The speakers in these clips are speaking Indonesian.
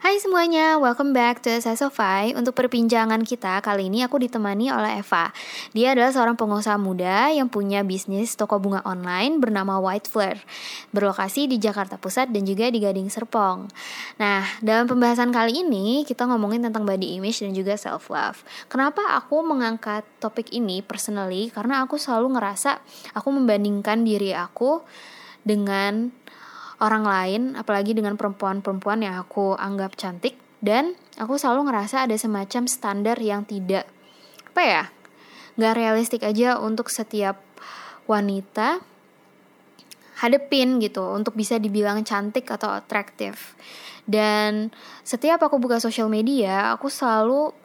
Hai semuanya, welcome back to Sesofy. Untuk perbincangan kita kali ini aku ditemani oleh Eva. Dia adalah seorang pengusaha muda yang punya bisnis toko bunga online bernama White Flare, berlokasi di Jakarta Pusat dan juga di Gading Serpong. Nah, dalam pembahasan kali ini kita ngomongin tentang body image dan juga self love. Kenapa aku mengangkat topik ini personally? Karena aku selalu ngerasa aku membandingkan diri aku dengan orang lain, apalagi dengan perempuan-perempuan yang aku anggap cantik dan aku selalu ngerasa ada semacam standar yang tidak apa ya nggak realistik aja untuk setiap wanita hadepin gitu untuk bisa dibilang cantik atau atraktif. Dan setiap aku buka sosial media aku selalu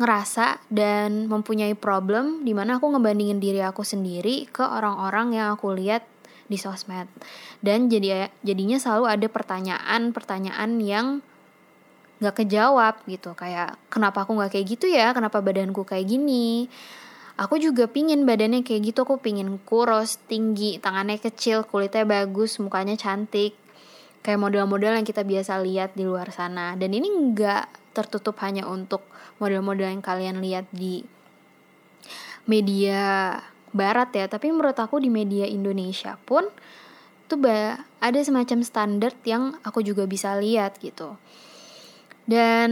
ngerasa dan mempunyai problem di mana aku ngebandingin diri aku sendiri ke orang-orang yang aku lihat di sosmed. Dan jadi jadinya selalu ada pertanyaan-pertanyaan yang nggak kejawab gitu. Kayak kenapa aku nggak kayak gitu ya? Kenapa badanku kayak gini? Aku juga pingin badannya kayak gitu. Aku pingin kurus tinggi tangannya kecil kulitnya bagus mukanya cantik. Kayak model-model yang kita biasa lihat di luar sana. Dan ini nggak tertutup hanya untuk model-model yang kalian lihat di media barat ya tapi menurut aku di media Indonesia pun tuh ada semacam standar yang aku juga bisa lihat gitu. Dan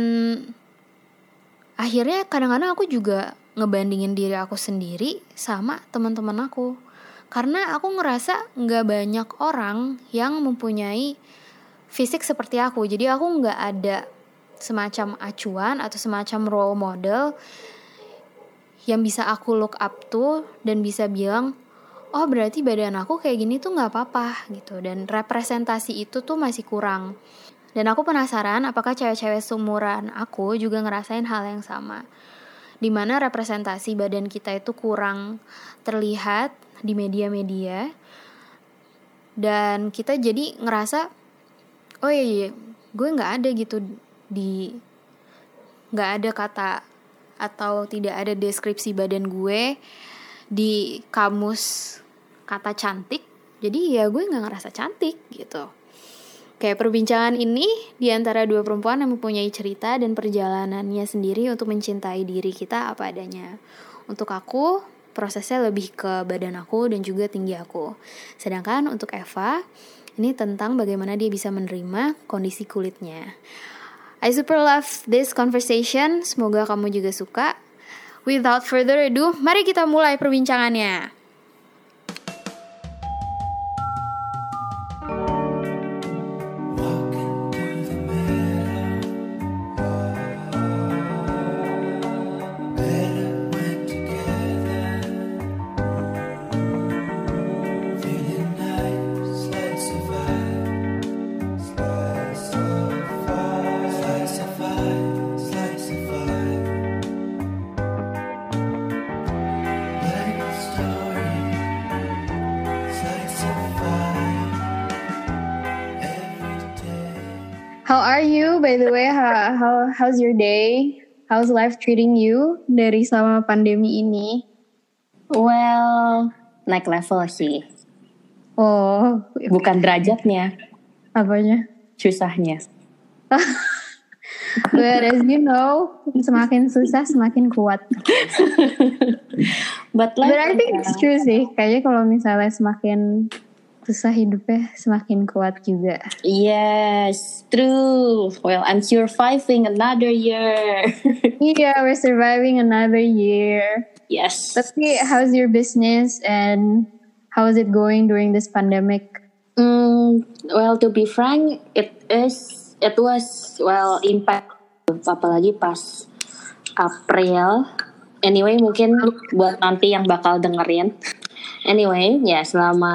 akhirnya kadang-kadang aku juga ngebandingin diri aku sendiri sama teman-teman aku. Karena aku ngerasa nggak banyak orang yang mempunyai fisik seperti aku. Jadi aku nggak ada semacam acuan atau semacam role model yang bisa aku look up to dan bisa bilang oh berarti badan aku kayak gini tuh nggak apa-apa gitu. Dan representasi itu tuh masih kurang. Dan aku penasaran apakah cewek-cewek seumuran aku juga ngerasain hal yang sama. Di mana representasi badan kita itu kurang terlihat di media-media. Dan kita jadi ngerasa oh iya, iya gue nggak ada gitu. Di nggak ada kata atau tidak ada deskripsi badan gue di kamus kata cantik jadi ya gue nggak ngerasa cantik gitu Kayak perbincangan ini di antara dua perempuan yang mempunyai cerita dan perjalanannya sendiri untuk mencintai diri kita apa adanya. Untuk aku, prosesnya lebih ke badan aku dan juga tinggi aku. Sedangkan untuk Eva, ini tentang bagaimana dia bisa menerima kondisi kulitnya. I super love this conversation. Semoga kamu juga suka. Without further ado, mari kita mulai perbincangannya. By the way? How, how how's your day? How's life treating you dari selama pandemi ini? Well, naik level sih. Oh, bukan derajatnya. Apanya? Susahnya. But as you know, semakin susah semakin kuat. But, like, But I think it's true sih. Kayaknya kalau misalnya semakin susah hidupnya semakin kuat juga. Yes, true. Well, I'm surviving another year. yeah, we're surviving another year. Yes. Tapi how's your business and how is it going during this pandemic? Mm, well, to be frank, it is it was well impact apalagi pas April. Anyway, mungkin buat nanti yang bakal dengerin Anyway, ya selama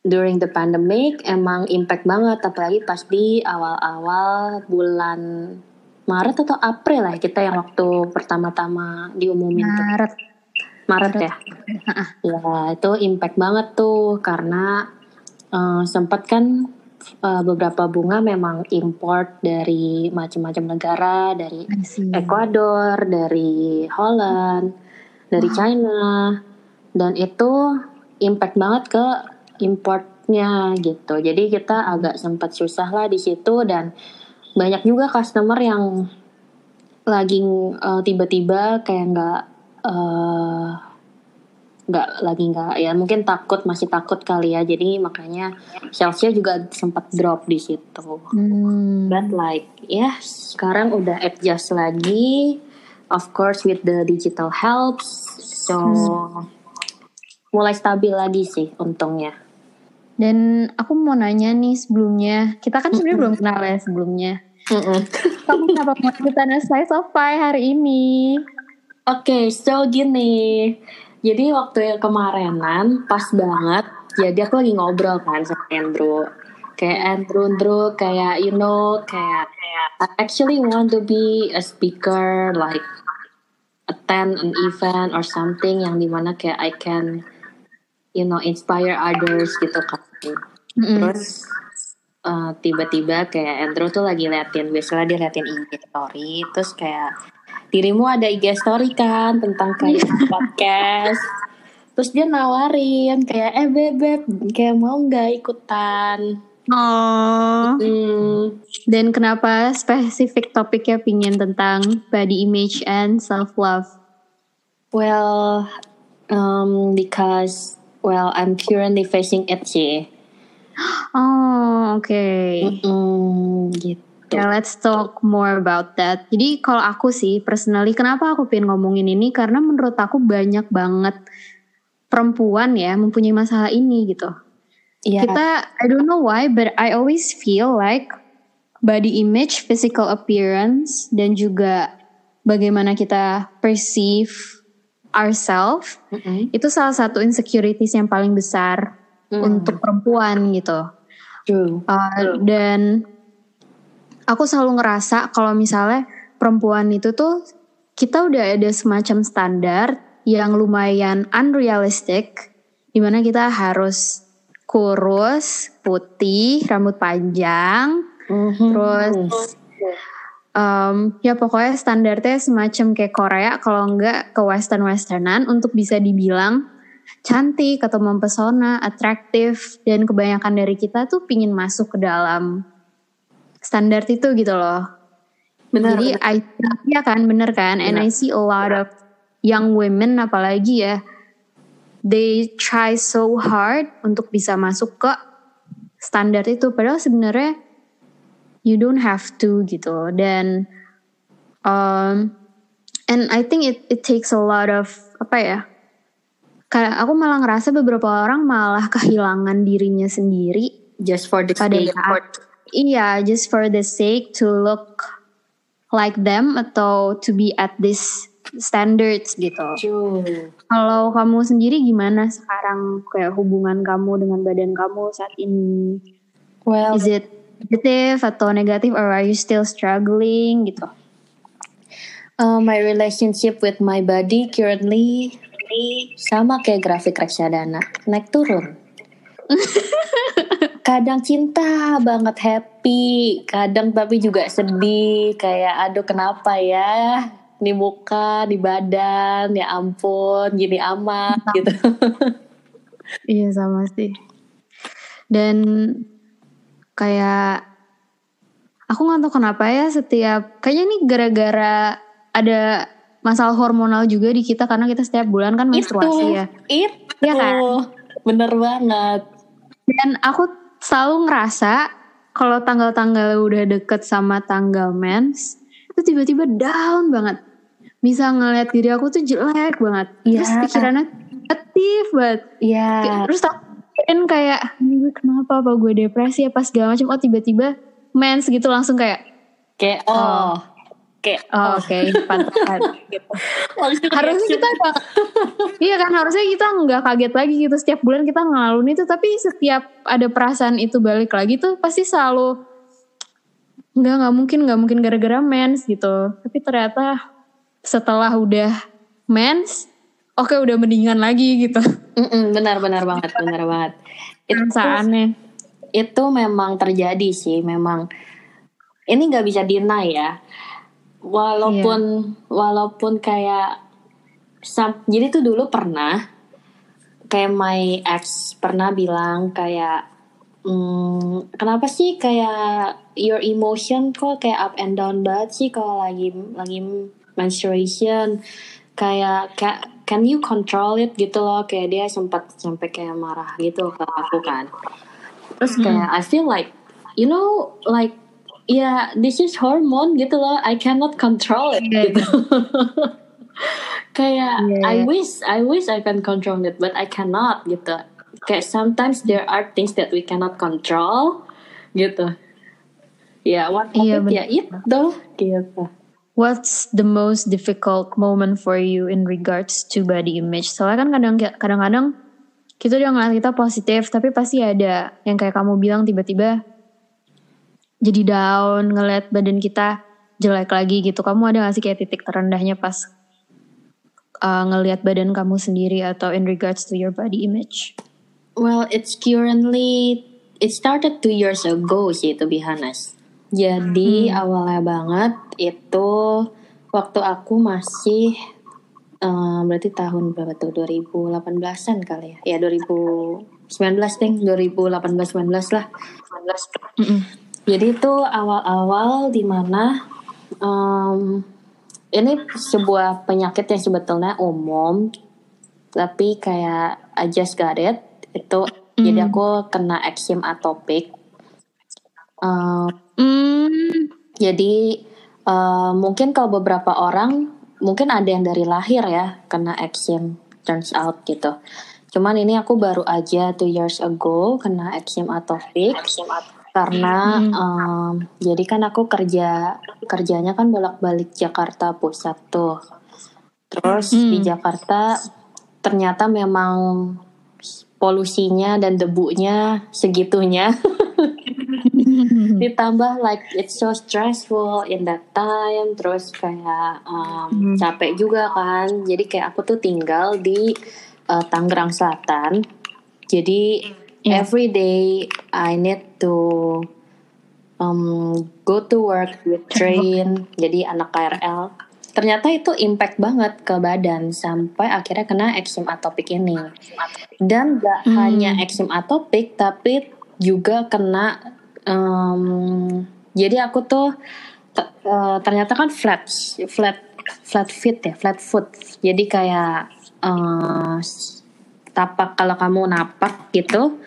during the pandemic emang impact banget apalagi pas di awal-awal bulan Maret atau April lah kita yang waktu pertama-tama diumumin Maret. Tuh. Maret, ya. ya itu impact banget tuh karena uh, sempat kan uh, beberapa bunga memang import dari macam-macam negara dari Ecuador, dari Holland, dari wow. China dan itu impact banget ke importnya gitu. Jadi kita agak sempat susah lah di situ dan banyak juga customer yang lagi uh, tiba-tiba kayak nggak uh, nggak lagi nggak ya mungkin takut masih takut kali ya. Jadi makanya salesnya juga sempat drop di situ. Hmm. but like ya sekarang udah adjust lagi of course with the digital helps. So mulai stabil lagi sih untungnya Dan aku mau nanya nih sebelumnya, kita kan sebenarnya belum kenal ya sebelumnya. Kamu kenapa mau ikutan Slice of Pie hari ini? Oke, so gini. Jadi waktu yang kemarinan pas banget. Jadi aku lagi ngobrol kan sama Andrew. Kayak Andrew, Andrew kayak you know kayak I actually want to be a speaker like attend an event or something yang di mana kayak I can you know inspire others gitu kan. Terus uh, tiba-tiba kayak Andrew tuh lagi liatin biasanya dia liatin IG story terus kayak dirimu ada IG story kan tentang kayak podcast terus dia nawarin kayak eh bebek kayak mau nggak ikutan Oh. hmm, Dan kenapa spesifik topiknya pingin tentang body image and self love? well um, because well I'm currently facing it sih Oh, oke. Hmm, gitu Ya, let's talk more about that. Jadi kalau aku sih personally, kenapa aku pengen ngomongin ini? Karena menurut aku banyak banget perempuan ya mempunyai masalah ini gitu. Iya. Kita, I don't know why, but I always feel like body image, physical appearance, dan juga bagaimana kita perceive ourselves, Mm-mm. itu salah satu insecurities yang paling besar Hmm. untuk perempuan gitu. True. Uh, dan aku selalu ngerasa kalau misalnya perempuan itu tuh kita udah ada semacam standar yang lumayan unrealistic di mana kita harus kurus, putih, rambut panjang, Mhm. terus um, ya pokoknya standarnya semacam kayak Korea kalau enggak ke western westernan untuk bisa dibilang cantik atau mempesona, atraktif dan kebanyakan dari kita tuh pingin masuk ke dalam standar itu gitu loh. Benar, Jadi I ya kan? Bener kan? And Benar. I see a lot of young women apalagi ya they try so hard untuk bisa masuk ke standar itu. Padahal sebenarnya you don't have to gitu dan um, and I think it it takes a lot of apa ya kayak aku malah ngerasa beberapa orang malah kehilangan dirinya sendiri just for the pada sake saat iya just for the sake to look like them atau to be at this standards gitu. True. Kalau kamu sendiri gimana sekarang kayak hubungan kamu dengan badan kamu saat ini? Well, Is it positive atau negatif or are you still struggling gitu? uh, my relationship with my body currently sama kayak grafik reksadana, naik turun. kadang cinta banget happy, kadang tapi juga sedih kayak aduh kenapa ya di muka, di badan, ya ampun gini amat gitu. Iya sama sih. Dan kayak aku nggak tahu kenapa ya setiap kayaknya ini gara-gara ada masalah hormonal juga di kita karena kita setiap bulan kan menstruasi ya. Itu, Iya kan? bener banget. Dan aku selalu ngerasa kalau tanggal-tanggal udah deket sama tanggal mens itu tiba-tiba down banget. Bisa ngeliat diri aku tuh jelek banget. Iya. Terus pikirannya negatif banget. Iya. Terus tak kan kayak ini gue kenapa? Apa gue depresi? Apa segala macam. Oh tiba-tiba mens gitu langsung kayak Kayak oh, kayak oh, oke pantesan gitu. Harusnya reaction. kita nggak Iya kan harusnya kita nggak kaget lagi gitu. Setiap bulan kita ngelaluin itu tapi setiap ada perasaan itu balik lagi tuh pasti selalu nggak nggak mungkin nggak mungkin gara-gara mens gitu. Tapi ternyata setelah udah mens oke udah mendingan lagi gitu. Mm-mm, benar-benar banget, benar banget. Itu perasaannya. itu memang terjadi sih, memang. Ini nggak bisa deny ya. Walaupun walaupun kayak jadi tuh dulu pernah kayak my ex pernah bilang kayak hmm, kenapa sih kayak your emotion kok kayak up and down banget sih kalau lagi lagi menstruation? Kayak kayak can you control it gitu loh? Kayak dia sempat sampai kayak marah gitu ke aku kan. Terus kayak I feel like you know like yeah this is hormone gitu loh. I cannot control it Yeah. gitu. Kayak Yeah. I wish I wish I can control it but I cannot gitu. Kayak sometimes there are things that we cannot control gitu. Ya one of Iya, it ya itu. Gitu What's the most difficult moment for you in regards to body image? Soalnya kan kadang kadang-kadang kita udah ngeliat kita positif, tapi pasti ada yang kayak kamu bilang tiba-tiba jadi down ngeliat badan kita jelek lagi gitu. Kamu ada gak sih kayak titik terendahnya pas uh, ngeliat badan kamu sendiri atau in regards to your body image? Well, it's currently it started two years ago sih to be honest. Jadi awalnya banget itu waktu aku masih eh, berarti tahun berapa tuh 2018-an kali ya. Ya 2019 deh, 2018 19 lah. 19. Mm-mm. Jadi itu awal-awal di mana em, ini sebuah penyakit yang sebetulnya umum, tapi kayak I just got it. Itu jadi aku kena eczema atopik. Em, Hmm, jadi eh, mungkin kalau beberapa orang mungkin ada yang dari lahir ya kena eczema turns out gitu. Cuman ini aku baru aja two years ago kena eczema atopik karena em, jadi kan aku kerja kerjanya kan bolak-balik Jakarta Pusat tuh. Terus di Jakarta ternyata memang polusinya dan debunya segitunya. ditambah like it's so stressful in that time terus kayak um, capek juga kan. Jadi kayak aku tuh tinggal di uh, Tangerang Selatan. Jadi Yeah. every day I need to um, go to work with train jadi anak KRL ternyata itu impact banget ke badan sampai akhirnya kena eczema atopik ini. Dan gak Hmm. hanya eczema atopik tapi juga kena em, jadi aku tuh eh, ternyata kan flat flat flat feet ya flat foot. Jadi kayak eh, s- tapak kalau kamu napak gitu.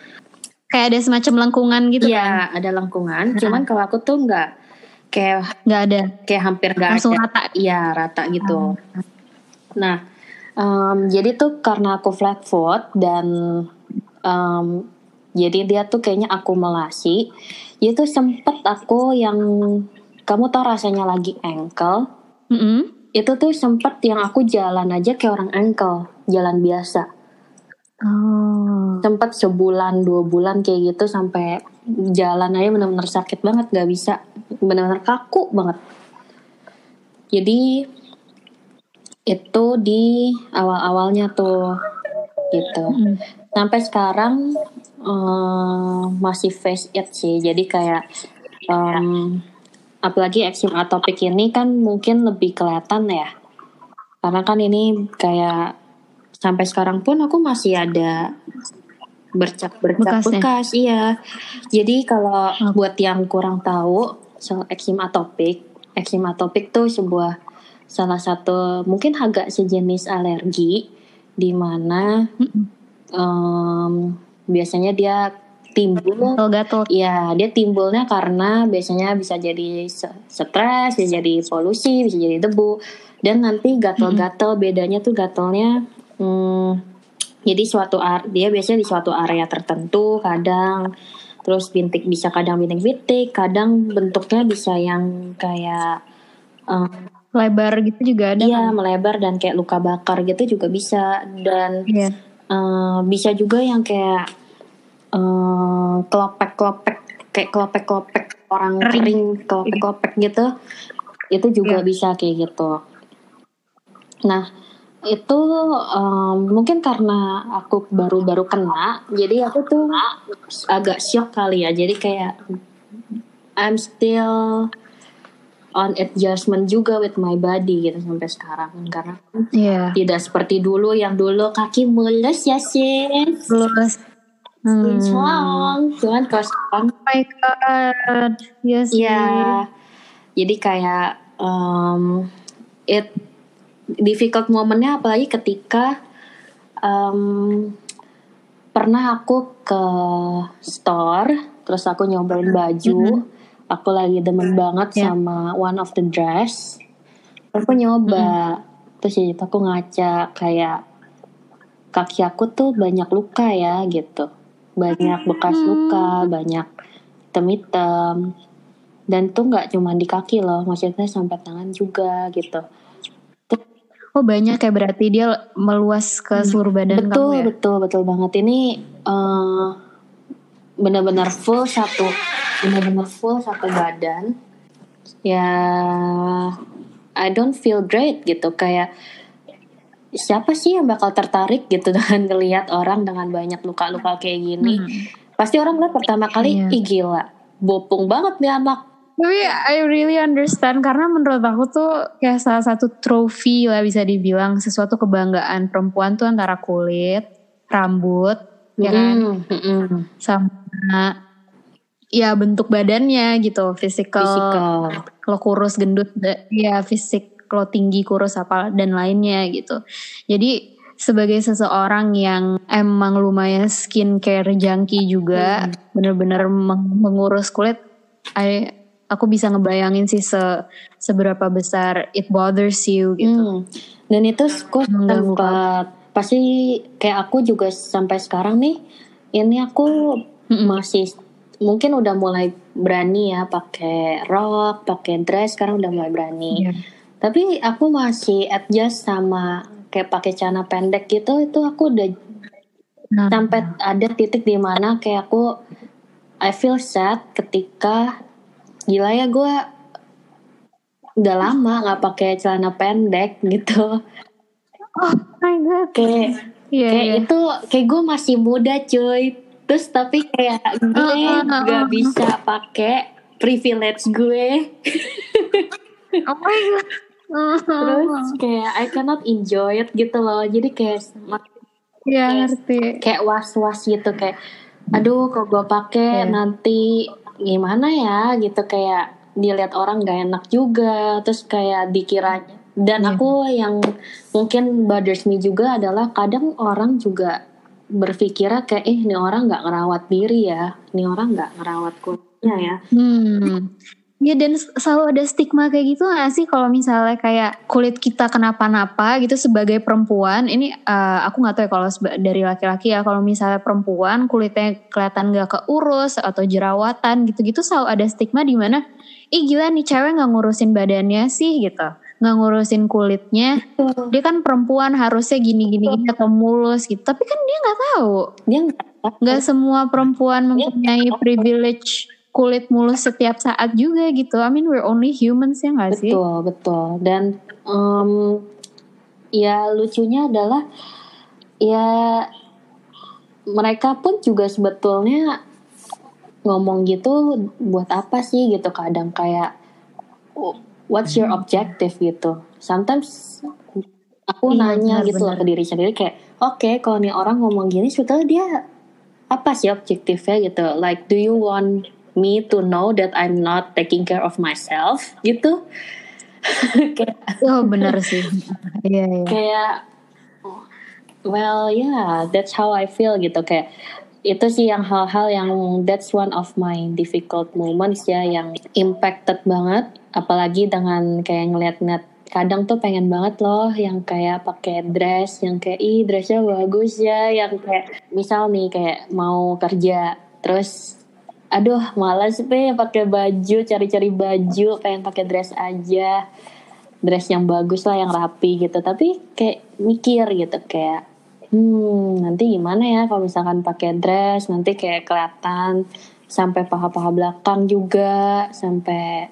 Kayak ada semacam lengkungan gitu kan? ya ada lengkungan. Cuman kalau aku tuh nggak kayak Nggak ada. kayak hampir nggak Langsung ada. rata. iya rata gitu. Nah em, jadi tuh karena aku flat foot dan em, jadi dia tuh kayaknya akumulasi itu sempet aku yang kamu tau rasanya lagi ankle Mm-mm. itu tuh sempet yang aku jalan aja kayak orang ankle jalan biasa Oh. sempet sebulan dua bulan kayak gitu sampai jalan aja bener-bener sakit banget nggak bisa bener-bener kaku banget jadi itu di awal-awalnya tuh gitu Mm. Sampai sekarang eh, masih face it sih. Jadi kayak em, apalagi eczema atopik ini kan mungkin lebih kelihatan ya. Karena kan ini kayak sampai sekarang pun aku masih ada bercak-bercak Bekasnya. bekas iya. Jadi kalau buat yang kurang tahu soal eczema atopik eczema atopik tuh sebuah salah satu mungkin agak sejenis alergi di mana em, biasanya dia timbul Gatal-gatal. Iya, dia timbulnya karena biasanya bisa jadi stres, bisa jadi polusi, bisa jadi debu, dan nanti gatal-gatal bedanya tuh gatalnya, hmm, jadi suatu dia biasanya di suatu area tertentu, kadang terus bintik bisa kadang bintik-bintik, kadang bentuknya bisa yang kayak em, Lebar gitu juga ada. iya kan? melebar dan kayak luka bakar gitu juga bisa dan Iya. Eh, bisa juga yang kayak eh, kelopek-kelopek kayak kelopek-kelopek orang kering. kelopek-kelopek gitu. Itu juga Iya. bisa kayak gitu. Nah itu em, mungkin karena aku baru-baru kena jadi aku tuh agak shock kali ya. Jadi kayak I'm still on adjustment juga with my body gitu sampai sekarang karena Iya. tidak seperti dulu yang dulu kaki mulus ya sis Terus hmm. Long. cuman kalau sekarang Oh my god. Yes. ya jadi kayak um, it difficult momennya apalagi ketika um, pernah aku ke store terus aku nyobain baju aku lagi demen banget Ya. sama one of the dress. Aku nyoba. Terus jadi aku ngaca kayak kaki aku tuh banyak luka ya gitu. Banyak bekas luka banyak hitam-hitam. Dan tuh nggak cuma di kaki loh maksudnya sampai tangan juga gitu. Oh banyak ya berarti dia meluas ke seluruh badan betul kamu ya? betul betul banget. Ini eh, benar-benar full satu benar-benar full satu badan ya I don't feel great gitu kayak siapa sih yang bakal tertarik gitu dengan ngelihat orang dengan banyak luka-luka kayak gini Hmm. pasti orang lihat pertama kali Iya. ih gila bopong banget nih anak Tapi I really understand karena menurut aku tuh kayak salah satu trofi lah bisa dibilang sesuatu kebanggaan perempuan tuh antara kulit, rambut, ya kan, Mm, mm, mm. sama ya bentuk badannya gitu, physical, Physical. lo kurus gendut, ya fisik lo tinggi kurus apa dan lainnya gitu. Jadi sebagai seseorang yang emang lumayan skincare junkie juga, bener-bener meng- mengurus kulit, I- aku bisa ngebayangin sih se seberapa besar it bothers you gitu. Hmm. Dan itu aku sempat pasti kayak aku juga sampai sekarang nih ini aku masih mungkin udah mulai berani ya pakai rok, pakai dress sekarang udah mulai berani. Iya. Tapi aku masih adjust sama kayak pakai celana pendek gitu itu aku udah Nah, sampai ada titik di mana kayak aku I feel sad ketika gila ya gue udah lama nggak pakai celana pendek gitu oh my god. kayak Iya, kayak iya. itu kayak gue masih muda cuy terus tapi kayak gue nggak bisa pakai privilege gue Oh my god. terus kayak I cannot enjoy it gitu loh jadi kayak Iya ngerti. kayak was was gitu kayak aduh kok gue pakai Iya. nanti gimana ya gitu kayak dilihat orang gak enak juga terus kayak dikira dan Iya. aku yang mungkin bothers me juga adalah kadang orang juga berpikir kayak eh ini orang nggak ngerawat diri ya. Ini orang nggak ngerawat kulitnya ya. Hmm. Ya dan selalu ada stigma kayak gitu gak sih? Kalau misalnya kayak kulit kita kenapa-napa gitu sebagai perempuan ini eh, aku nggak tahu ya kalau dari laki-laki ya kalau misalnya perempuan kulitnya kelihatan gak keurus atau jerawatan gitu-gitu selalu ada stigma di mana ih gila nih cewek nggak ngurusin badannya sih gitu nggak ngurusin kulitnya dia kan perempuan harusnya gini-gini gini atau mulus gitu. Tapi kan dia nggak tahu. Dia nggak semua perempuan mempunyai privilege kulit mulus setiap saat juga gitu. I mean we're only humans ya nggak sih? Betul, betul. Dan em, ya lucunya adalah ya mereka pun juga sebetulnya ngomong gitu buat apa sih? gitu. Kadang kayak "Oh, what's your objective gitu. Sometimes aku Iya, nanya gitu loh benar-benar. ke diri sendiri kayak oke kalau nih orang ngomong gini sebetulnya dia apa sih objektifnya gitu like do you want me to know that I'm not taking care of myself gitu kayak Oh benar sih. Iya iya. kayak well yeah that's how I feel gitu kayak itu sih yang hal-hal yang that's one of my difficult moments ya yang impacted banget. Apalagi dengan kayak ngeliat-ngeliat kadang tuh pengen banget loh yang kayak pakai dress yang kayak ih dressnya bagus ya yang kayak misal nih kayak mau kerja terus aduh malas deh pakai baju cari-cari baju pengen pakai dress aja dress yang bagus lah yang rapi gitu. Tapi kayak mikir gitu kayak hmm nanti gimana ya kalau misalkan pakai dress nanti kayak kelihatan sampai paha-paha belakang juga sampai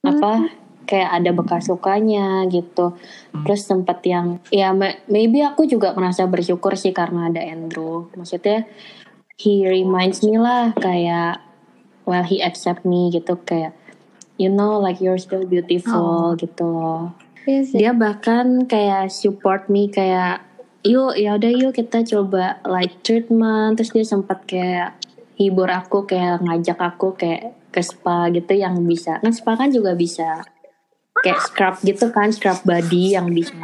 apa kayak ada bekas lukanya gitu. Terus sempet yang ya ma- maybe aku juga merasa bersyukur sih karena ada Andrew. Maksudnya he reminds me lah kayak well he accept me gitu kayak you know like you're still beautiful Oh. gitu. Loh Iya dia bahkan kayak support me kayak yuk ya udah yuk kita coba like treatment terus dia sempat kayak hibur aku kayak ngajak aku kayak ke spa gitu yang bisa kan spa kan juga bisa kayak scrub gitu kan scrub body yang bisa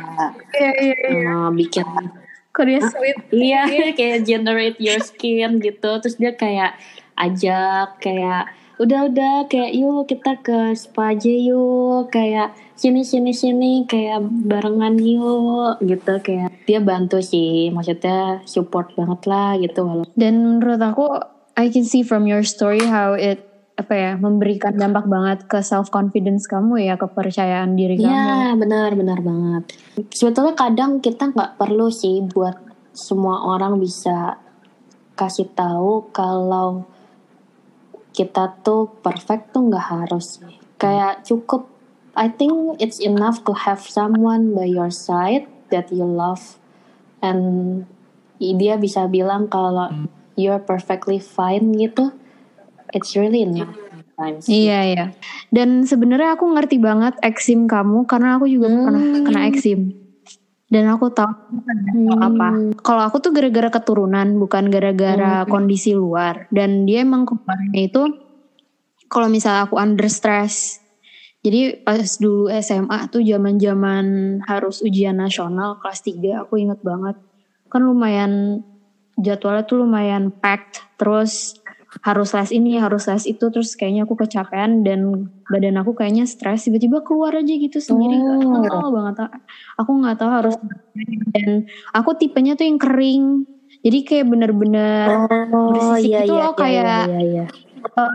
Iya iya. eh, bikin Kok dia sweet? iya kayak generate your skin gitu terus dia kayak ajak kayak udah udah kayak yuk kita ke spa aja yuk. Kayak sini sini sini kayak barengan yuk gitu. Kayak dia bantu sih. Maksudnya support banget lah gitu. Walaupun Dan menurut aku, I can see from your story how it apa ya memberikan dampak banget ke self confidence kamu ya kepercayaan diri kamu. ya benar benar banget. Sebetulnya kadang kita nggak perlu sih buat semua orang bisa kasih tahu kalau kita tuh perfect tuh nggak harus kayak cukup I think it's enough to have someone by your side that you love and dia bisa bilang kalau you're perfectly fine gitu it's really enough sometimes. Iya iya. Dan sebenarnya aku ngerti banget eksim kamu karena aku juga Hmm. pernah kena eksim. Dan aku tahu Hmm. apa. Kalau aku tuh gara-gara keturunan bukan gara-gara Hmm. kondisi luar. Dan dia emang kemarinnya itu kalau misalnya aku under stress. Jadi pas dulu SMA tuh zaman-zaman harus ujian nasional kelas 3 aku inget banget. Kan lumayan jadwalnya tuh lumayan packed. Terus harus les ini, harus les itu. Terus kayaknya aku kecapean dan badan aku kayaknya stres. Tiba-tiba keluar aja gitu sendiri. Oh. Gak tahu banget. Aku nggak tahu harus dan aku tipenya tuh yang kering. Jadi kayak bener-bener Oh bersisik iya gitu iya loh, iya, kayak iya, iya. uh,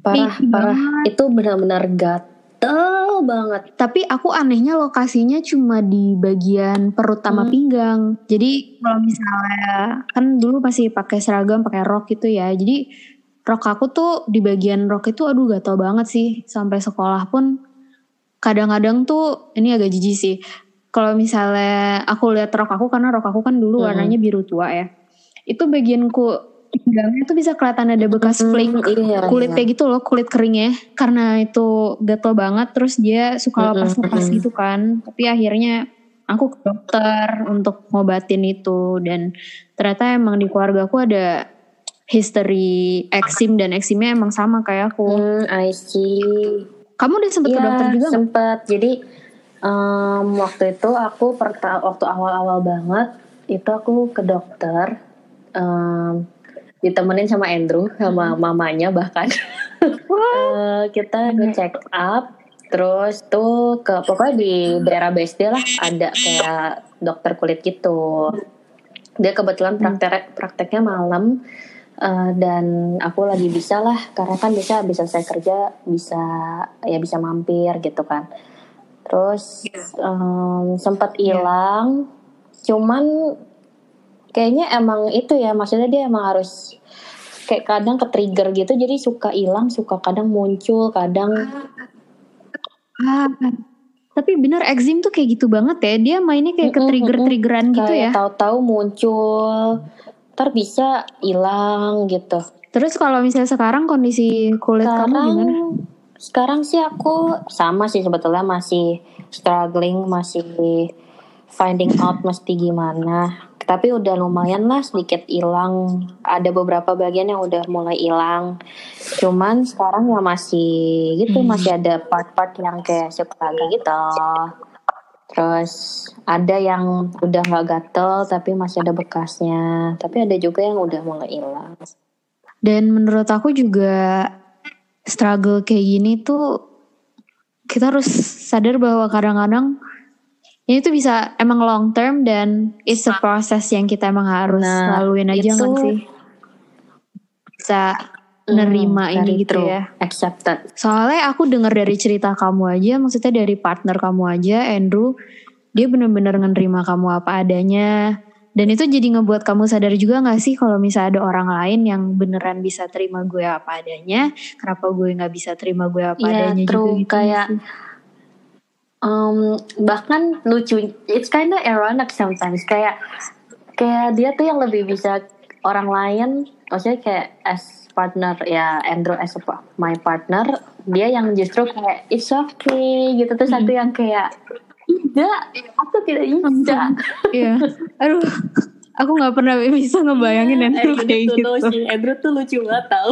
parah parah banget. itu benar-benar gatel banget Tapi aku anehnya lokasinya cuma di bagian perut sama Hmm. pinggang. Jadi kalau misalnya kan dulu masih pakai seragam, pakai rok gitu ya. Jadi rok aku tuh di bagian rok itu aduh gatel banget sih. Sampai sekolah pun kadang-kadang tuh ini agak jijik sih. Kalau misalnya aku lihat rok aku karena rok aku kan dulu Hmm. warnanya biru tua ya. Itu bagianku pinggangnya tuh bisa kelihatan ada bekas Hmm, flake iya, kulitnya iya. gitu loh kulit keringnya. Karena itu gatel banget terus dia suka Mm-mm, lepas-lepas mm-mm. gitu kan. Tapi akhirnya aku ke dokter untuk ngobatin itu. Dan ternyata emang di keluarga aku ada history eksim dan eksimnya emang sama kayak aku. Hmm I see. Kamu udah sempet ke Iya, dokter juga sempet. Jadi em, waktu itu aku perta waktu awal-awal banget itu aku ke dokter em, ditemenin sama Andrew sama mamanya bahkan. Eh, kita ke check up terus tuh ke pokoknya di daerah BSD lah ada kayak dokter kulit gitu. Dia kebetulan praktek prakteknya malam eh, dan aku lagi bisa lah karena kan bisa bisa saya kerja bisa ya bisa mampir gitu kan. Terus em, sempat hilang cuman kayaknya emang itu ya maksudnya dia emang harus kayak kadang ke trigger gitu jadi suka hilang suka kadang muncul kadang Ah, tapi bener eksim tuh kayak gitu banget ya dia mainnya kayak ke Mm-mm, trigger-triggeran gitu ya? Tahu-tahu muncul ntar bisa hilang gitu. Terus kalau misalnya sekarang kondisi kulit kamu sekarang gimana? sekarang sih aku sama sih sebetulnya masih struggling masih finding out mesti gimana tapi udah lumayan lah sedikit hilang. Ada beberapa bagian yang udah mulai hilang. Cuman sekarang ya masih gitu Hmm. masih ada part-part yang kayak suka gitu. Terus ada yang udah nggak gatel tapi masih ada bekasnya. Tapi ada juga yang udah mulai hilang. Dan menurut aku juga struggle kayak gini tuh kita harus sadar bahwa kadang-kadang ini tuh bisa emang long term dan it's a process yang kita emang harus Nah, laluin aja itu- kan sih. Bisa nerima Hmm, ini gitu true. ya. accepted Soalnya aku dengar dari cerita kamu aja, maksudnya dari partner kamu aja, Andrew, dia bener-bener menerima kamu apa adanya. Dan itu jadi ngebuat kamu sadar juga gak sih kalau misalnya ada orang lain yang beneran bisa terima gue apa adanya, kenapa gue gak bisa terima gue apa Iya, adanya true. juga gitu. Kayak- sih. Um, bahkan lucu it's kinda ironic sometimes kayak kayak dia tuh yang lebih bisa orang lain maksudnya kayak as partner ya Andrew as a my partner dia yang justru kayak it's okay gitu terus satu yang kayak tidak aku tidak bisa Iya. Aduh, aku nggak pernah bisa ngebayangin Andrew Andrew kayak tuh gitu. lucu Andrew tuh lucu banget tau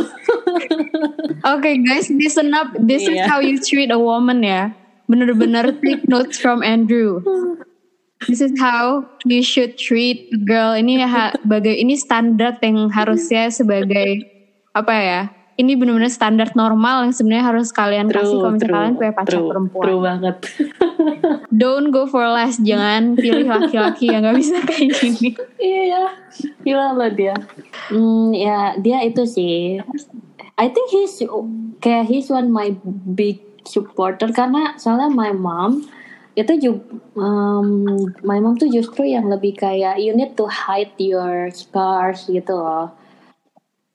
Oke guys, listen up. This is Iya. how you treat a woman ya. Bener-bener take notes from Andrew. This is how you should treat a girl. Ini ha, bagai ini standar yang harusnya sebagai apa ya? Ini benar-benar standar normal yang sebenarnya harus kalian kasih kalau misalnya kalian punya pacar true, perempuan. true banget Don't go for less. Jangan pilih laki-laki yang nggak bisa kayak gini. iya ya gila loh dia hmm, ya dia itu sih I think he's kayak he's one my big supporter. Karena soalnya my mom itu juga um, my mom tuh justru yang lebih kayak you need to hide your scars gitu loh.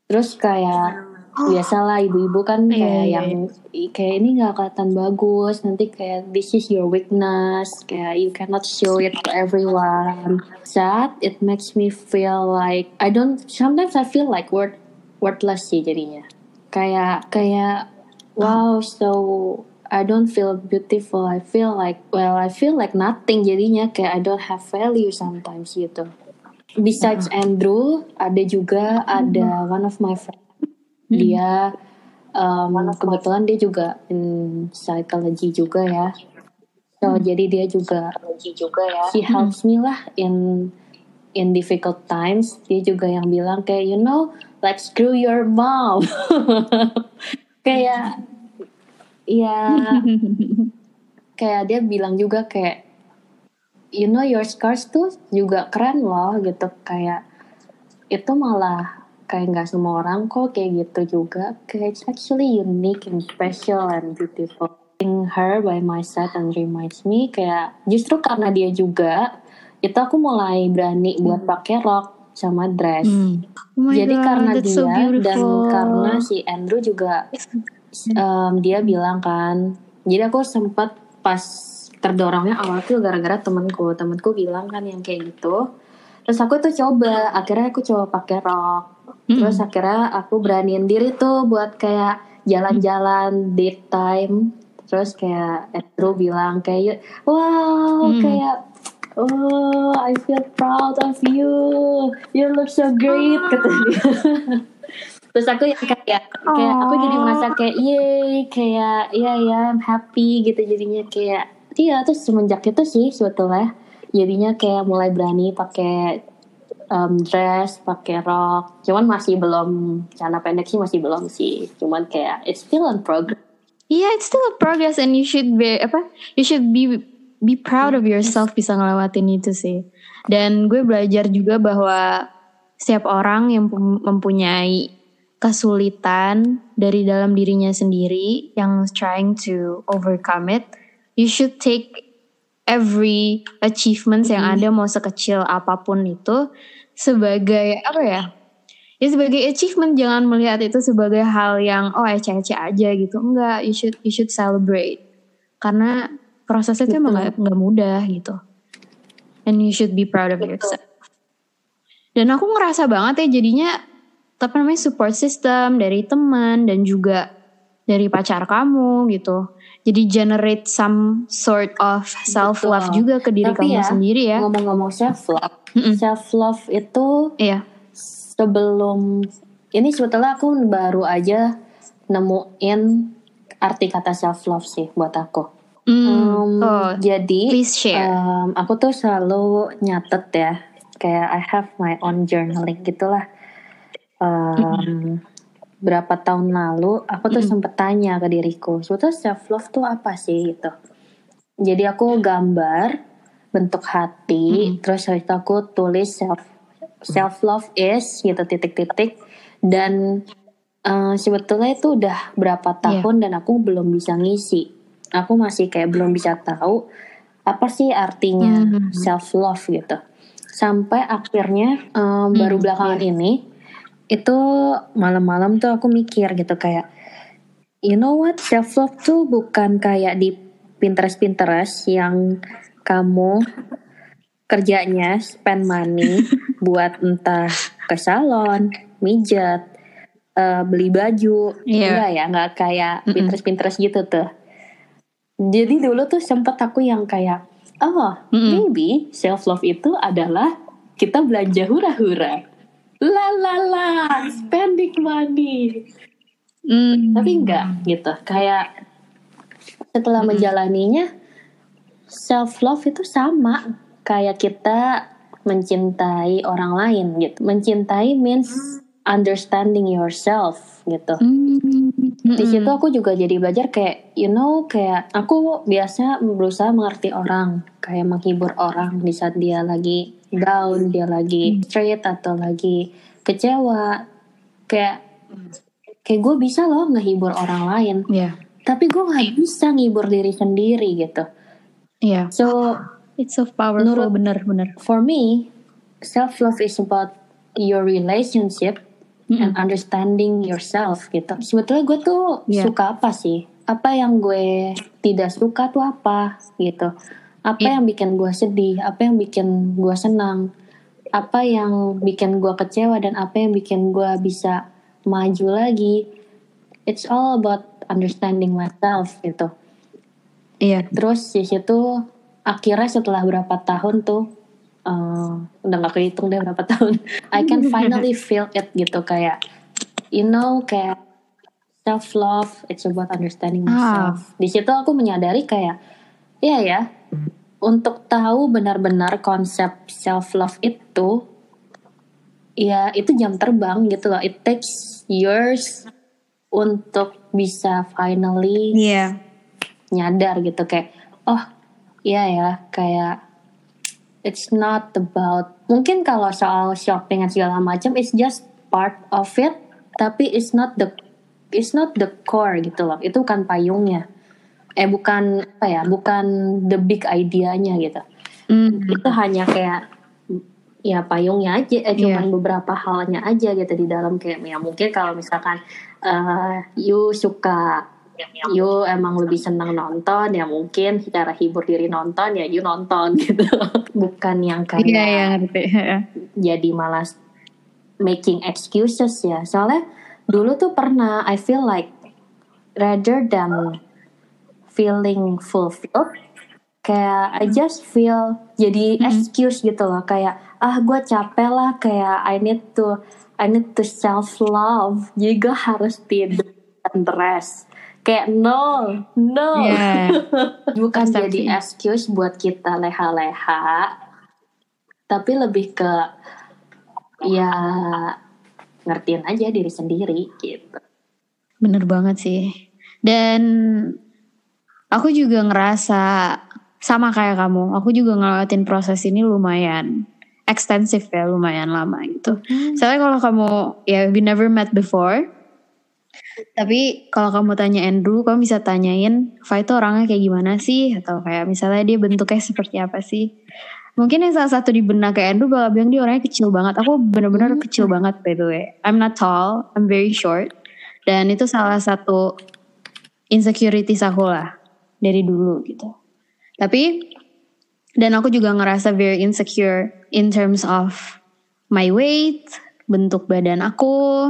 Terus kayak biasalah ibu-ibu kan Iya, kayak iya, yang i- kayak ini nggak kelihatan bagus nanti kayak this is your weakness kayak you cannot show it to everyone. Sad it makes me feel like I don't sometimes I feel like word worthless sih jadinya. Kayak kayak wow so I don't feel beautiful. I feel like well I feel like nothing jadinya. Kayak I don't have value sometimes gitu. Besides Andrew ada juga ada one of my friends dia um, kebetulan dia juga in psychology juga ya. So jadi dia juga juga ya. she helps me lah in in difficult times. Dia juga yang bilang kayak you know like screw your mom. Kayak ya kayak dia bilang juga kayak you know your scars tuh juga keren loh gitu. Kayak itu malah kayak nggak semua orang kok kayak gitu juga. Kayak it's actually unique and special and beautiful. Seeing her by my side and reminds me kayak justru karena dia juga itu aku mulai berani buat pakai rok sama dress. Hmm. Oh jadi God, karena dia so dan karena si Andrew juga em, dia bilang kan jadi aku sempat pas terdorongnya awal tuh gara-gara temanku temanku bilang kan yang kayak gitu. Terus aku tuh coba akhirnya aku coba pakai rok. Terus akhirnya aku beraniin diri tuh buat kayak jalan-jalan date time. Terus kayak Andrew bilang kayak wow Hmm. kayak oh I feel proud of you. You look so great kata dia terus aku yang kayak kayak aku jadi merasa kayak yay kayak iya ya I'm happy gitu jadinya kayak iya terus semenjak itu sih sebetulnya jadinya kayak mulai berani pakai um, dress pakai rok cuman masih belum celana pendek sih masih belum sih cuman kayak it's still in progress Yeah, it's still a progress and you should be apa? You should be be proud of yourself bisa ngelewatin itu sih. Dan gue belajar juga bahwa setiap orang yang mempunyai kesulitan dari dalam dirinya sendiri yang trying to overcome it, you should take every achievements yang ada mau sekecil apa pun itu sebagai apa ya? ya sebagai achievement jangan melihat itu sebagai hal yang oh eceh-eceh aja gitu. Enggak you should you should celebrate. Karena prosesnya itu emang nggak mudah gitu. And you should be proud of yourself. Dan aku ngerasa banget ya jadinya apa namanya support system dari teman dan juga dari pacar kamu gitu jadi generate some sort of self love Betul. juga ke diri Tapi kamu ya, sendiri ya ngomong-ngomong self love Mm-mm. self love itu iya sebelum ini sebetulnya aku baru aja nemuin arti kata self love sih buat aku. Hmm, Um, oh jadi please share um, aku tuh selalu nyatet ya, kayak I have my own journaling gitulah. Um, berapa tahun lalu aku tuh sempet tanya ke diriku, sebetulnya self love tuh apa sih gitu. Jadi aku gambar bentuk hati, terus habis itu aku tulis self self love is gitu titik-titik dan eh, sebetulnya itu udah berapa tahun dan aku belum bisa ngisi. Aku masih kayak belum bisa tahu apa sih artinya Mhm. self love gitu. Sampai akhirnya em, baru belakangan ini itu malam-malam tuh aku mikir gitu kayak you know what self love tuh bukan kayak di Pinterest Pinterest yang kamu kerjanya spend money buat entah ke salon, mijat, uh, beli baju Iya. enggak ya nggak kayak. Pinterest Pinterest gitu tuh jadi dulu tuh sempet aku yang kayak oh Mm-mm. maybe self love itu adalah kita belanja hura-hura la la la spending money. Hmm. tapi enggak gitu. Kayak setelah Mm-mm. menjalaninya self love itu sama. Kayak kita mencintai orang lain gitu. Mencintai means understanding yourself gitu. Hmm. di situ aku juga jadi belajar kayak you know kayak aku biasa berusaha mengerti orang. Kayak menghibur orang di saat dia lagi down dia lagi straight atau lagi kecewa kayak kayak gue bisa loh ngehibur orang lain Iya. tapi gue nggak bisa ngibur diri sendiri gitu Iya. so It's so powerful Menurut- bener-bener. for me self love is about your relationship and understanding yourself gitu sebetulnya gue tuh Iya. suka apa sih apa yang gue tidak suka tuh apa gitu apa yang bikin gue sedih apa yang bikin gue senang apa yang bikin gue kecewa dan apa yang bikin gue bisa maju lagi it's all about understanding myself gitu Iya. Terus di situ akhirnya setelah berapa tahun tuh eh, udah gak kehitung deh berapa tahun. I can finally feel it gitu kayak you know kayak self love it's about understanding myself. Di situ aku menyadari kayak iya ya untuk tahu benar-benar konsep self love itu ya itu jam terbang gitu loh. It takes years untuk bisa finally Iya. nyadar gitu kayak oh iya ya kayak it's not about mungkin kalau soal shopping dan segala macam it's just part of it tapi it's not the it's not the core gitu loh itu bukan payungnya eh bukan apa ya bukan the big idea-nya gitu Hmm. itu hanya kayak ya payungnya aja eh, cuman Iya. beberapa halnya aja gitu di dalam kayak ya mungkin kalau misalkan eh you suka you emang lebih senang nonton ya mungkin secara hibur diri nonton ya you nonton gitu bukan yang kayak Iya, iya ngerti. jadi malas making excuses ya soalnya dulu tuh pernah I feel like rather than feeling fulfilled kayak I just feel jadi Mm-mm. excuse gitu loh kayak ah gue capek lah kayak I need to I need to self love jadi gue harus tidur dan rest kayak no no Iya. bukan jadi excuse buat kita leha-leha tapi lebih ke ya ngertiin aja diri sendiri gitu Bener banget sih. Dan aku juga ngerasa sama kayak kamu. Aku juga ngelewatin proses ini lumayan ekstensif ya, lumayan lama gitu. Soalnya kalau kamu ya we never met before. Tapi kalau kamu tanya Andrew, kamu bisa tanyain Fa itu orangnya kayak gimana sih? Atau kayak misalnya dia bentuknya seperti apa sih? Mungkin yang salah satu di benak kayak Andrew bakal bilang dia orangnya kecil banget. Aku bener-bener Hmm. kecil banget by the way. I'm not tall, I'm very short. Dan itu salah satu insecurities aku lah dari dulu gitu. Tapi dan aku juga ngerasa very insecure in terms of my weight, bentuk badan aku.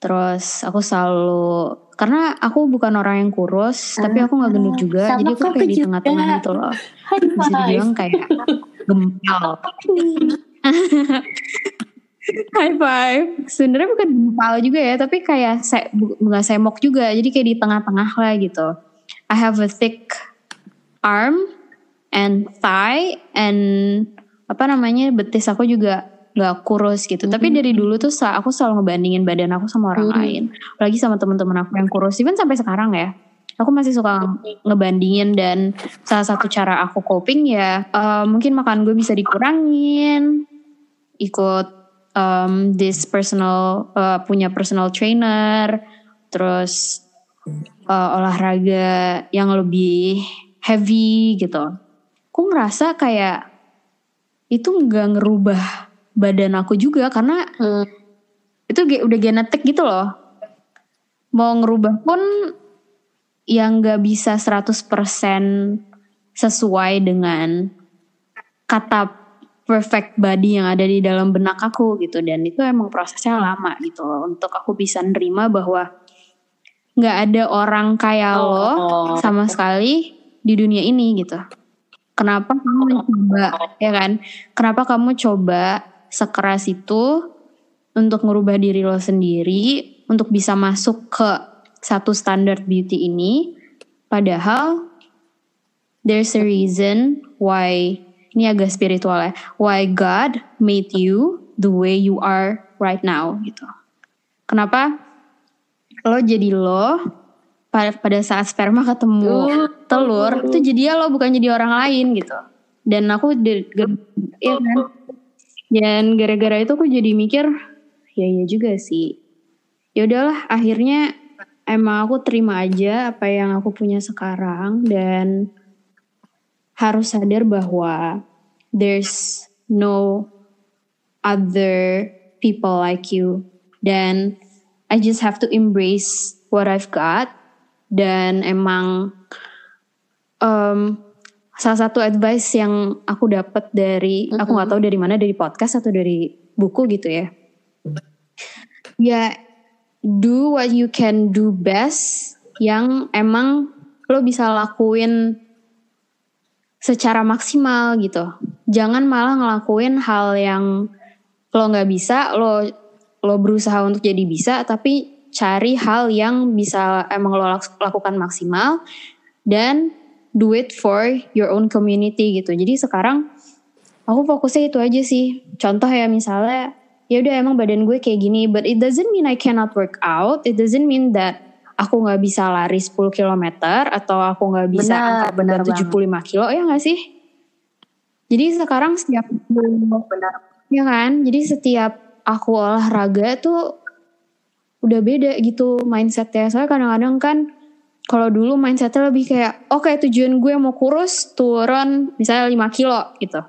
Terus aku selalu karena aku bukan orang yang kurus, tapi aku nggak gendut juga, sama jadi aku kayak di tengah-tengah gitu loh. Bisa dibilang kayak gempal. High five. Sebenarnya bukan gempal juga ya, tapi kayak se nggak semok juga. Jadi kayak di tengah-tengah lah gitu. I have a thick arm and thigh and apa namanya betis aku juga nggak kurus gitu. Tapi dari dulu tuh aku selalu ngebandingin badan aku sama orang Hmm. lain. Apalagi sama teman-teman aku yang kurus. Even sampai sekarang ya. Aku masih suka ngebandingin dan salah satu cara aku coping ya eh, mungkin makan gue bisa dikurangin, ikut um, this personal uh, punya personal trainer, terus uh, olahraga yang lebih heavy gitu. Aku ngerasa kayak itu nggak ngerubah badan aku juga karena Hmm. itu udah genetik gitu loh. Mau ngerubah pun yang nggak bisa 100% sesuai dengan kata perfect body yang ada di dalam benak aku gitu dan itu emang prosesnya lama gitu loh untuk aku bisa nerima bahwa nggak ada orang kayak Oh, lo oh. sama sekali di dunia ini gitu. Kenapa kamu coba ya kan? Kenapa kamu coba sekeras itu untuk ngerubah diri lo sendiri untuk bisa masuk ke satu standar beauty ini padahal there's a reason why ini agak spiritual ya why God made you the way you are right now gitu kenapa lo jadi lo pada pada saat sperma ketemu telur itu jadi ya lo bukan jadi orang lain gitu. Dan aku ge- iya kan? Dan gara-gara itu aku jadi mikir ya iya juga sih. Ya udahlah akhirnya emang aku terima aja apa yang aku punya sekarang dan harus sadar bahwa there's no other people like you. Dan I just have to embrace what I've got. Dan emang um, salah satu advice yang aku dapat dari aku nggak tahu dari mana dari podcast atau dari buku gitu ya. Ya do what you can do best yang emang lo bisa lakuin secara maksimal gitu. Jangan malah ngelakuin hal yang lo nggak bisa, lo lo berusaha untuk jadi bisa, tapi cari hal yang bisa emang lo lak- lakukan maksimal dan do it for your own community gitu. Jadi sekarang aku fokusnya itu aja sih. Contoh ya misalnya, ya udah emang badan gue kayak gini, but it doesn't mean I cannot work out. It doesn't mean that aku nggak bisa lari 10 km atau aku nggak bisa Benar, angkat benar beban 75 kilo ya nggak sih? Jadi sekarang setiap benar ya kan, jadi setiap aku olahraga tuh udah beda gitu mindsetnya. Soalnya kadang-kadang kan kalau dulu mindsetnya lebih kayak oke tujuan gue mau kurus turun misalnya 5 kilo gitu.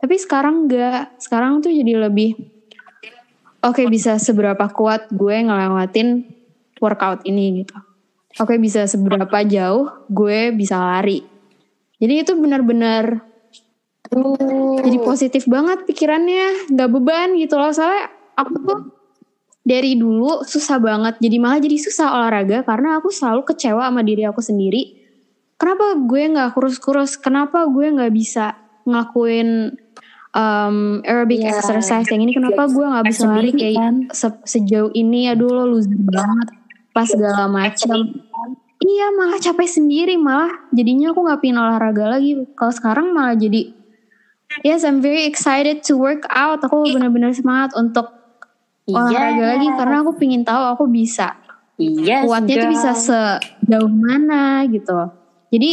Tapi sekarang enggak. Sekarang tuh jadi lebih oke bisa seberapa kuat gue ngelewatin workout ini gitu. Oke bisa seberapa jauh gue bisa lari. Jadi itu benar-benar jadi positif banget pikirannya, nggak beban gitu loh. Soalnya aku tuh dari dulu susah banget, jadi malah jadi susah olahraga karena aku selalu kecewa sama diri aku sendiri. Kenapa gue nggak kurus-kurus? Kenapa gue nggak bisa ngelakuin um, aerobic Iya, exercise yang ini? Kenapa gue nggak bisa lari kayak kan. se- sejauh ini? Aduh lo loser banget. Pas segala macam. Iya malah capek sendiri malah jadinya aku nggak pingin olahraga lagi. Kalau sekarang malah jadi Yes, I'm very excited to work out. Aku benar-benar semangat untuk olahraga lagi karena aku pingin tahu aku bisa Iya, kuatnya tuh bisa sejauh mana gitu. Jadi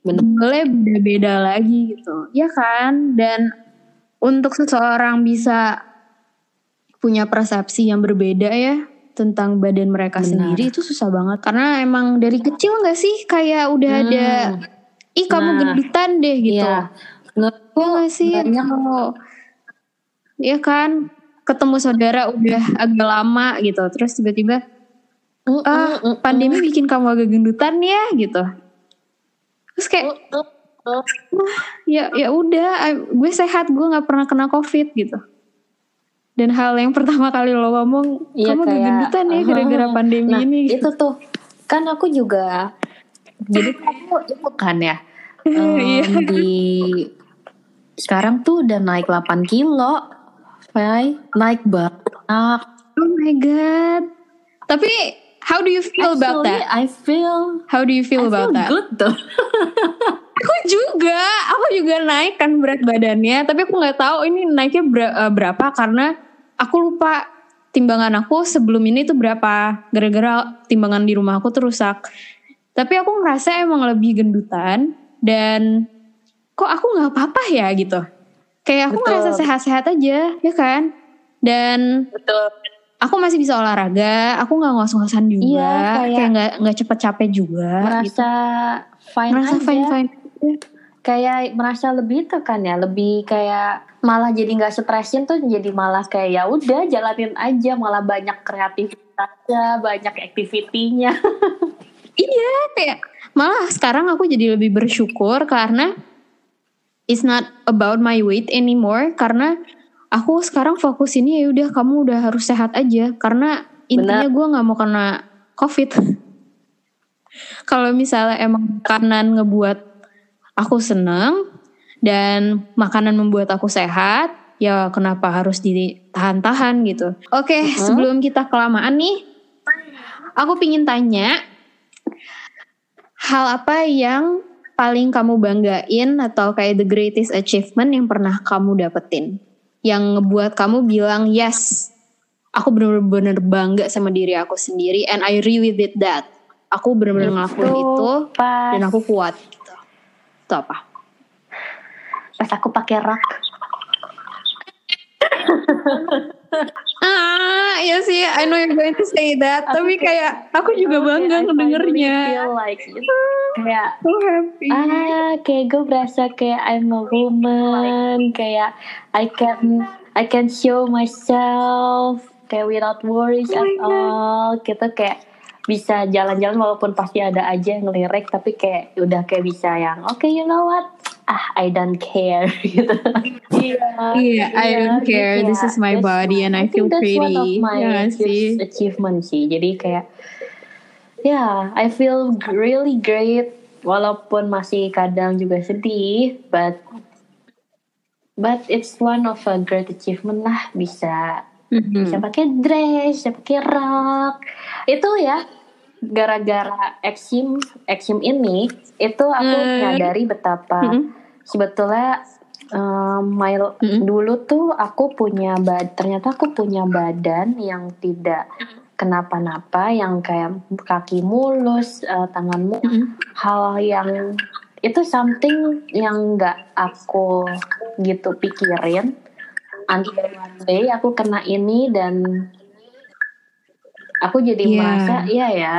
Bener. boleh beda-beda lagi gitu, ya kan? Dan untuk seseorang bisa punya persepsi yang berbeda ya tentang badan mereka Benar. sendiri itu susah banget karena emang dari kecil nggak sih kayak udah Hmm. ada ih kamu Nah. gendutan deh gitu. Iya. Menurutku Iya gak sih? banyak Iya kan ketemu saudara udah agak lama gitu, terus tiba-tiba ah pandemi bikin kamu agak gendutan ya gitu. Terus kayak ya ya udah, gue sehat, gue nggak pernah kena covid gitu. Dan hal yang pertama kali lo ngomong, Iya, kamu kayak, gendutan ya gara-gara pandemi nah, ini. Gitu. itu tuh kan aku juga jadi aku itu kan ya Iya. di sekarang tuh udah naik 8 kilo Fai. naik banget Oh my god. Tapi how do you feel about Actually, that? I feel How do you feel I about feel that? good tuh Aku juga, aku juga naik kan berat badannya, tapi aku nggak tahu ini naiknya ber- eh, berapa karena aku lupa timbangan aku sebelum ini tuh berapa, gara-gara timbangan di rumah aku tuh rusak. Tapi aku ngerasa emang lebih gendutan dan kok aku nggak apa-apa ya gitu. Kayak aku Betul. ngerasa sehat-sehat aja, ya kan? Dan betul aku masih bisa olahraga, aku nggak ngos-ngosan juga, Iya, kayak- kayak nggak nggak cepet capek juga. gitu. merasa fine Merasa aja fine fine. kayak merasa lebih itu kan ya lebih kayak malah jadi nggak stresin tuh jadi malah kayak ya udah jalanin aja malah banyak kreativitasnya banyak aktivitinya Iya, kayak malah sekarang aku jadi lebih bersyukur karena it's not about my weight anymore karena aku sekarang fokus ini ya udah kamu udah harus sehat aja. Karena intinya gue nggak mau kena covid. Kalau misalnya emang makanan ngebuat aku seneng dan makanan membuat aku sehat ya kenapa harus ditahan-tahan gitu. Oke okay, uh-huh. sebelum kita kelamaan nih aku pingin tanya hal apa yang paling kamu banggain atau kayak the greatest achievement yang pernah kamu dapetin? Yang ngebuat kamu bilang yes aku bener-bener bangga sama diri aku sendiri and I really did that aku bener-bener ngelakuin itu pas. dan aku kuat gitu. Itu apa? Pas aku pakai rak ah iya sih I know you're going to say that. Aku tapi kayak, kayak aku juga bangga ngedengernya. feel like kayak so happy. ah kayak gue berasa kayak I'm a woman kayak I can I can show myself kayak without worries oh at all. Kita kayak bisa jalan-jalan walaupun pasti ada aja yang ngelirik tapi kayak udah kayak bisa yang oke okay, you know what ah I don't care gitu yeah, yeah I don't care yeah, this is my body and I, I feel pretty one of my yeah, sih. achievement sih jadi kayak yeah I feel really great walaupun masih kadang juga sedih but but it's one of a great achievement lah bisa mm-hmm. bisa pakai dress bisa pakai rok itu ya gara-gara eksim eksim ini itu aku mm. nyadari betapa mm-hmm. Sebetulnya um, my mm-hmm. dulu tuh aku punya bad ternyata aku punya badan yang tidak kenapa-napa yang kayak kaki mulus uh, tanganmu mm-hmm. hal yang itu something yang nggak aku gitu pikirin until one day aku kena ini dan aku jadi yeah. merasa iya ya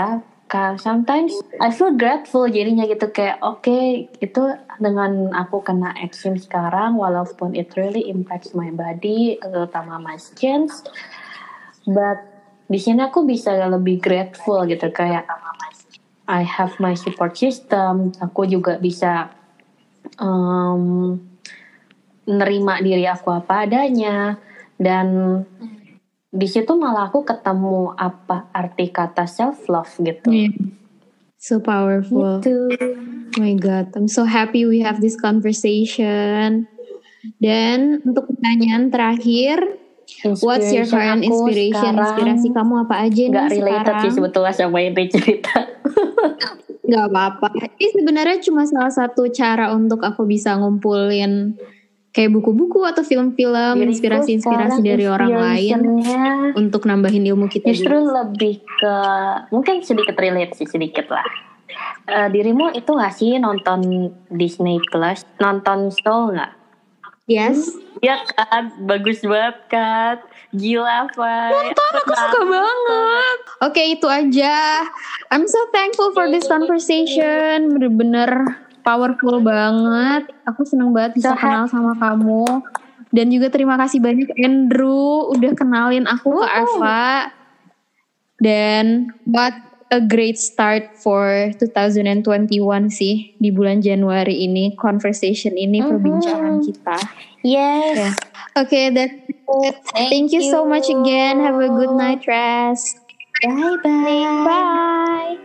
sometimes I feel grateful jadinya gitu kayak oke okay, itu dengan aku kena eksim sekarang walaupun it really impacts my body terutama my skin but di sini aku bisa lebih grateful gitu kayak I have my support system aku juga bisa um, nerima diri aku apa adanya dan di situ malah aku ketemu apa arti kata self love gitu. Yeah. So powerful. Gitu. Oh my god, I'm so happy we have this conversation. Dan untuk pertanyaan terakhir, what's your current inspiration? Inspirasi kamu apa aja nih gak related sih sebetulnya sama ini cerita. gak apa-apa. Ini sebenarnya cuma salah satu cara untuk aku bisa ngumpulin kayak buku-buku atau film-film inspirasi-inspirasi dari orang lain untuk nambahin ilmu kita justru juga. lebih ke mungkin sedikit relate sih sedikit lah. Uh, dirimu itu gak sih nonton Disney Plus? Nonton Soul nggak? Yes. Ya kan? Bagus banget kan? Gila Fai. Nonton aku suka banget. Oke okay, itu aja. I'm so thankful for this conversation. Bener-bener powerful banget. Aku seneng banget bisa kenal sama kamu. Dan juga terima kasih banyak Andrew udah kenalin aku ke Eva. Dan what a great start for 2021 sih di bulan Januari ini conversation ini mm-hmm. perbincangan kita. Yes. Yeah. Okay, that's it. Thank, Thank you. you so much again. Have a good night rest. Bye bye. Bye.